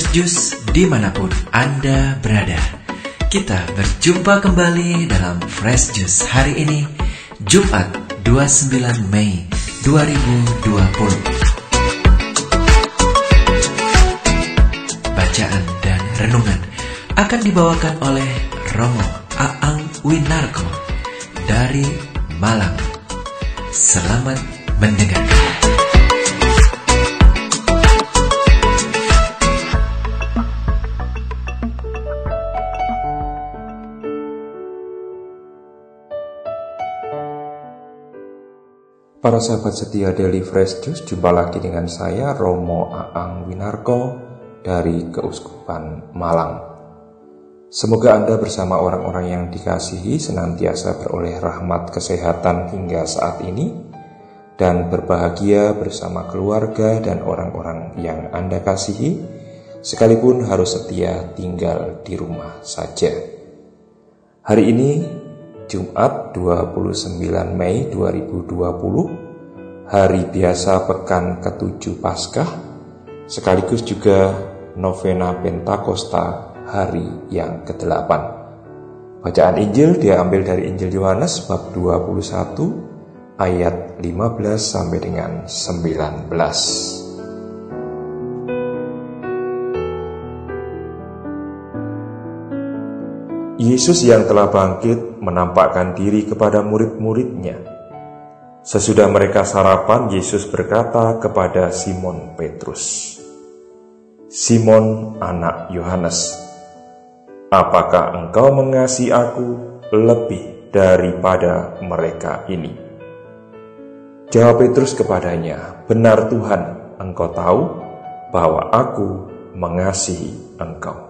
Fresh Juice di mana pun Anda berada. Kita berjumpa kembali dalam Fresh Juice hari ini, Jumat 29 Mei 2020. Bacaan dan renungan akan dibawakan oleh Romo Aang Winarko dari Malang. Selamat mendengarkan. Para sahabat setia Daily Fresh Juice, jumpa lagi dengan saya Romo Aang Winarko dari Keuskupan Malang. Semoga Anda bersama orang-orang yang dikasihi senantiasa beroleh rahmat kesehatan hingga saat ini dan berbahagia bersama keluarga dan orang-orang yang Anda kasihi sekalipun harus setia tinggal di rumah saja. Hari ini Jumat 29 Mei 2020 Hari biasa pekan ketujuh Paskah Sekaligus juga novena Pentakosta hari yang ke-8 Bacaan Injil diambil dari Injil Yohanes bab 21 ayat 15 sampai dengan 19 Yesus yang telah bangkit menampakkan diri kepada murid-muridnya. Sesudah mereka sarapan, Yesus berkata kepada Simon Petrus, "Simon, anak Yohanes, apakah engkau mengasihi Aku lebih daripada mereka ini?" Jawab Petrus kepadanya, "Benar Tuhan, engkau tahu bahwa Aku mengasihi engkau."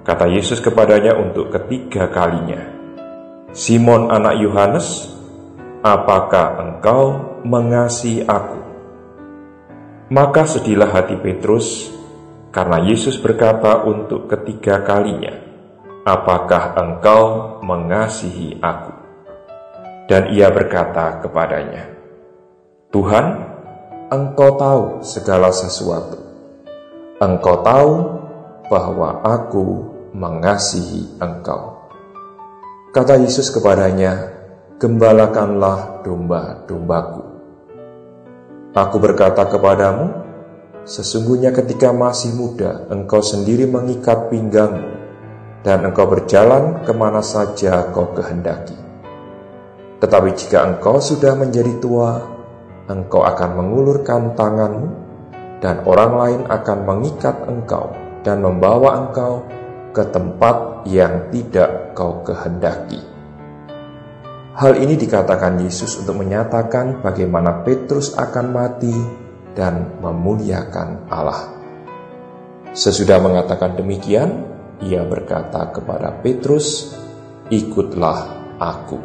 Kata Yesus kepadanya untuk ketiga kalinya, Simon anak Yohanes, apakah engkau mengasihi aku? Maka sedihlah hati Petrus, karena Yesus berkata untuk ketiga kalinya, apakah engkau mengasihi aku? Dan ia berkata kepadanya, Tuhan, engkau tahu segala sesuatu. Engkau tahu bahwa aku mengasihi engkau. Kata Yesus kepadanya, Gembalakanlah domba-dombaku. Aku berkata kepadamu, sesungguhnya ketika masih muda, engkau sendiri mengikat pinggangmu, dan engkau berjalan ke mana saja kau kehendaki. Tetapi jika engkau sudah menjadi tua, engkau akan mengulurkan tanganmu, dan orang lain akan mengikat engkau dan membawa engkau ke tempat yang tidak kau kehendaki. Hal ini dikatakan Yesus untuk menyatakan bagaimana Petrus akan mati dan memuliakan Allah. Sesudah mengatakan demikian, ia berkata kepada Petrus, "Ikutlah aku."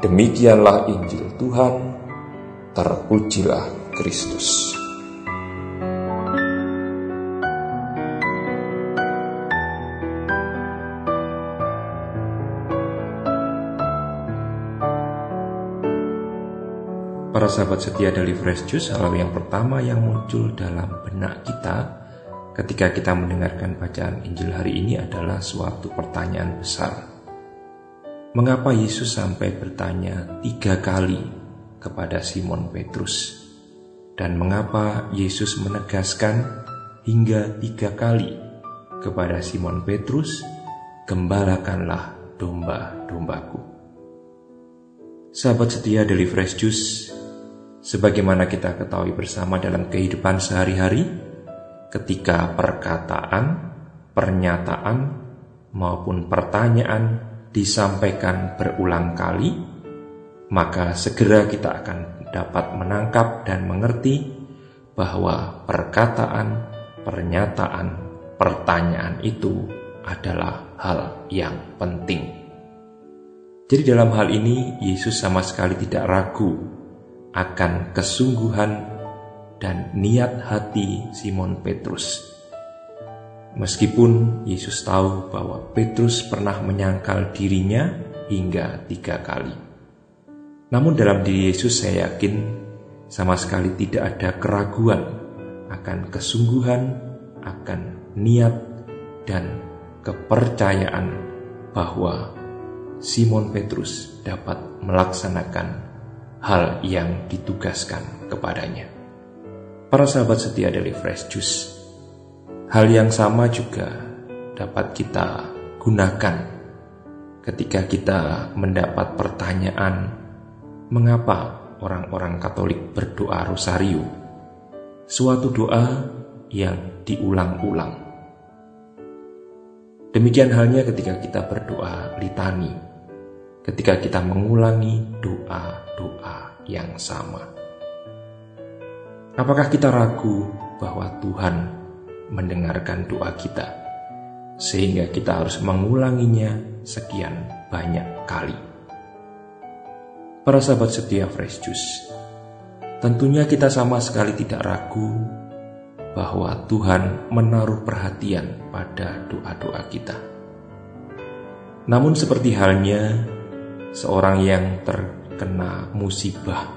Demikianlah Injil Tuhan, terpujilah Kristus. Para sahabat setia dari Fresh Juice, hal yang pertama yang muncul dalam benak kita ketika kita mendengarkan bacaan Injil hari ini adalah suatu pertanyaan besar. Mengapa Yesus sampai bertanya tiga kali kepada Simon Petrus? Dan mengapa Yesus menegaskan hingga tiga kali kepada Simon Petrus, Gembalakanlah domba-dombaku. Sahabat setia dari Fresh Juice, Sebagaimana kita ketahui bersama dalam kehidupan sehari-hari, ketika perkataan, pernyataan, maupun pertanyaan disampaikan berulang kali, maka segera kita akan dapat menangkap dan mengerti bahwa perkataan, pernyataan pertanyaan itu adalah hal yang penting. Jadi dalam hal ini Yesus sama sekali tidak ragu akan kesungguhan dan niat hati Simon Petrus. Meskipun Yesus tahu bahwa Petrus pernah menyangkal dirinya hingga tiga kali. Namun dalam diri Yesus saya yakin sama sekali tidak ada keraguan akan kesungguhan, akan niat, dan kepercayaan bahwa Simon Petrus dapat melaksanakan hal yang ditugaskan kepadanya. Para sahabat setia dari Fresh Juice, hal yang sama juga dapat kita gunakan ketika kita mendapat pertanyaan mengapa orang-orang Katolik berdoa rosario, suatu doa yang diulang-ulang. Demikian halnya ketika kita berdoa litani, ketika kita mengulangi doa-doa yang sama. Apakah kita ragu bahwa Tuhan mendengarkan doa kita, sehingga kita harus mengulanginya sekian banyak kali? Para sahabat setia Fresh Juice, tentunya kita sama sekali tidak ragu bahwa Tuhan menaruh perhatian pada doa-doa kita. Namun, seperti halnya seorang yang terkena musibah,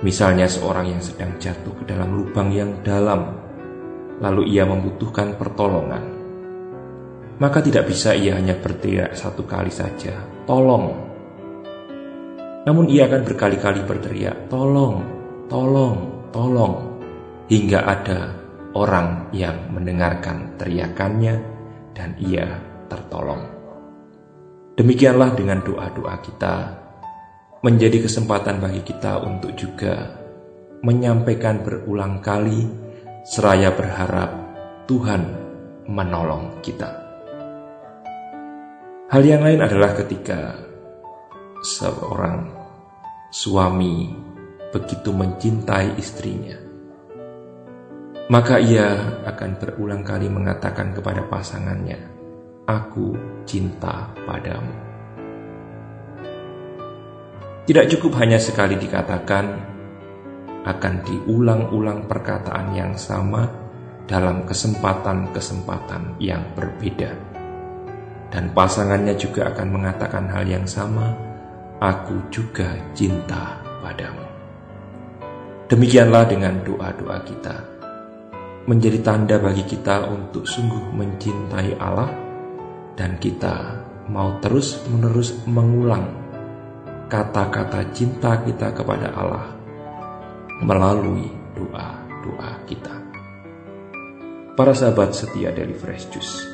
misalnya seorang yang sedang jatuh ke dalam lubang yang dalam, lalu ia membutuhkan pertolongan, maka tidak bisa ia hanya berteriak satu kali saja, "Tolong!" Namun, ia akan berkali-kali berteriak, "Tolong, tolong, tolong!" hingga ada orang yang mendengarkan teriakannya dan ia tertolong. Demikianlah dengan doa-doa kita menjadi kesempatan bagi kita untuk juga menyampaikan berulang kali seraya berharap Tuhan menolong kita. Hal yang lain adalah ketika seorang suami begitu mencintai istrinya maka ia akan berulang kali mengatakan kepada pasangannya, "Aku cinta padamu." Tidak cukup hanya sekali dikatakan, akan diulang-ulang perkataan yang sama dalam kesempatan-kesempatan yang berbeda, dan pasangannya juga akan mengatakan hal yang sama. Aku juga cinta padamu. Demikianlah dengan doa-doa kita menjadi tanda bagi kita untuk sungguh mencintai Allah dan kita mau terus-menerus mengulang kata-kata cinta kita kepada Allah melalui doa-doa kita. Para sahabat setia dari Fresh Juice,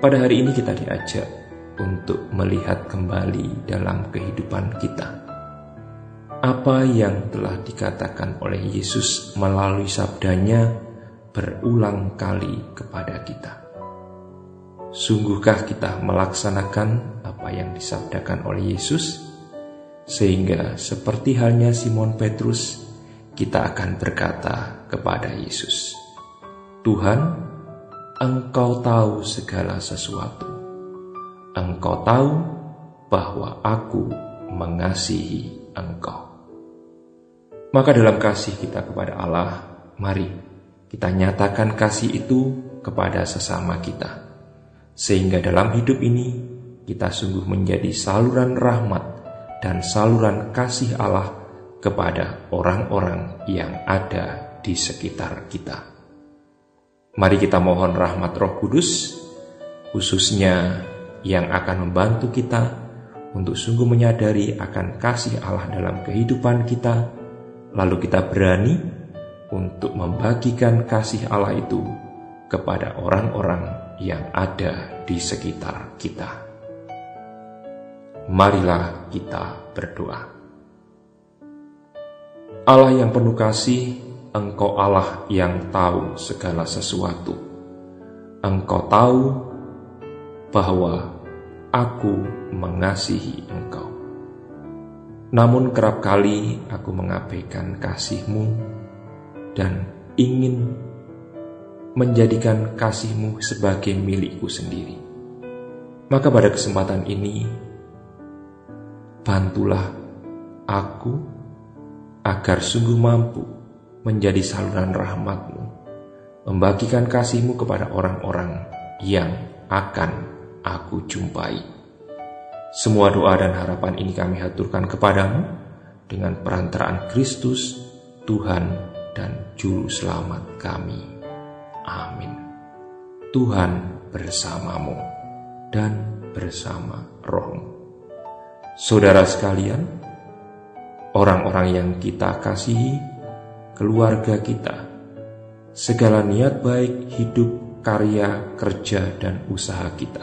pada hari ini kita diajak untuk melihat kembali dalam kehidupan kita apa yang telah dikatakan oleh Yesus melalui sabdanya berulang kali kepada kita. Sungguhkah kita melaksanakan apa yang disabdakan oleh Yesus? Sehingga seperti halnya Simon Petrus, kita akan berkata kepada Yesus, Tuhan, Engkau tahu segala sesuatu. Engkau tahu bahwa aku mengasihi Engkau. Maka dalam kasih kita kepada Allah, mari kita nyatakan kasih itu kepada sesama kita. Sehingga dalam hidup ini kita sungguh menjadi saluran rahmat dan saluran kasih Allah kepada orang-orang yang ada di sekitar kita. Mari kita mohon rahmat Roh Kudus, khususnya yang akan membantu kita untuk sungguh menyadari akan kasih Allah dalam kehidupan kita lalu kita berani untuk membagikan kasih Allah itu kepada orang-orang yang ada di sekitar kita. Marilah kita berdoa. Allah yang penuh kasih, Engkau Allah yang tahu segala sesuatu. Engkau tahu bahwa aku mengasihi Engkau. Namun kerap kali aku mengabaikan kasihmu dan ingin menjadikan kasihmu sebagai milikku sendiri. Maka pada kesempatan ini, bantulah aku agar sungguh mampu menjadi saluran rahmatmu, membagikan kasihmu kepada orang-orang yang akan aku jumpai. Semua doa dan harapan ini kami haturkan kepadamu dengan perantaraan Kristus, Tuhan dan Juru Selamat kami. Amin. Tuhan bersamamu dan bersama rohmu. Saudara sekalian, orang-orang yang kita kasihi, keluarga kita, segala niat baik hidup, karya, kerja, dan usaha kita,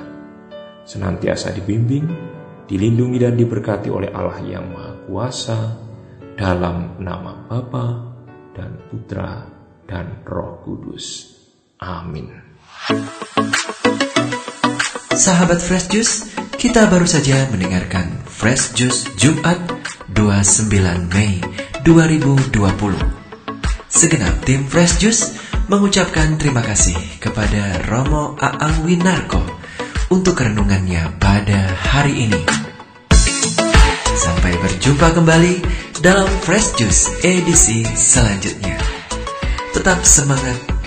senantiasa dibimbing, dilindungi dan diberkati oleh Allah yang Maha Kuasa dalam nama Bapa dan Putra dan Roh Kudus. Amin. Sahabat Fresh Juice, kita baru saja mendengarkan Fresh Juice Jumat 29 Mei 2020. Segenap tim Fresh Juice mengucapkan terima kasih kepada Romo Aang Winarko untuk renungannya pada hari ini. Sampai berjumpa kembali dalam Fresh Juice edisi selanjutnya. Tetap semangat,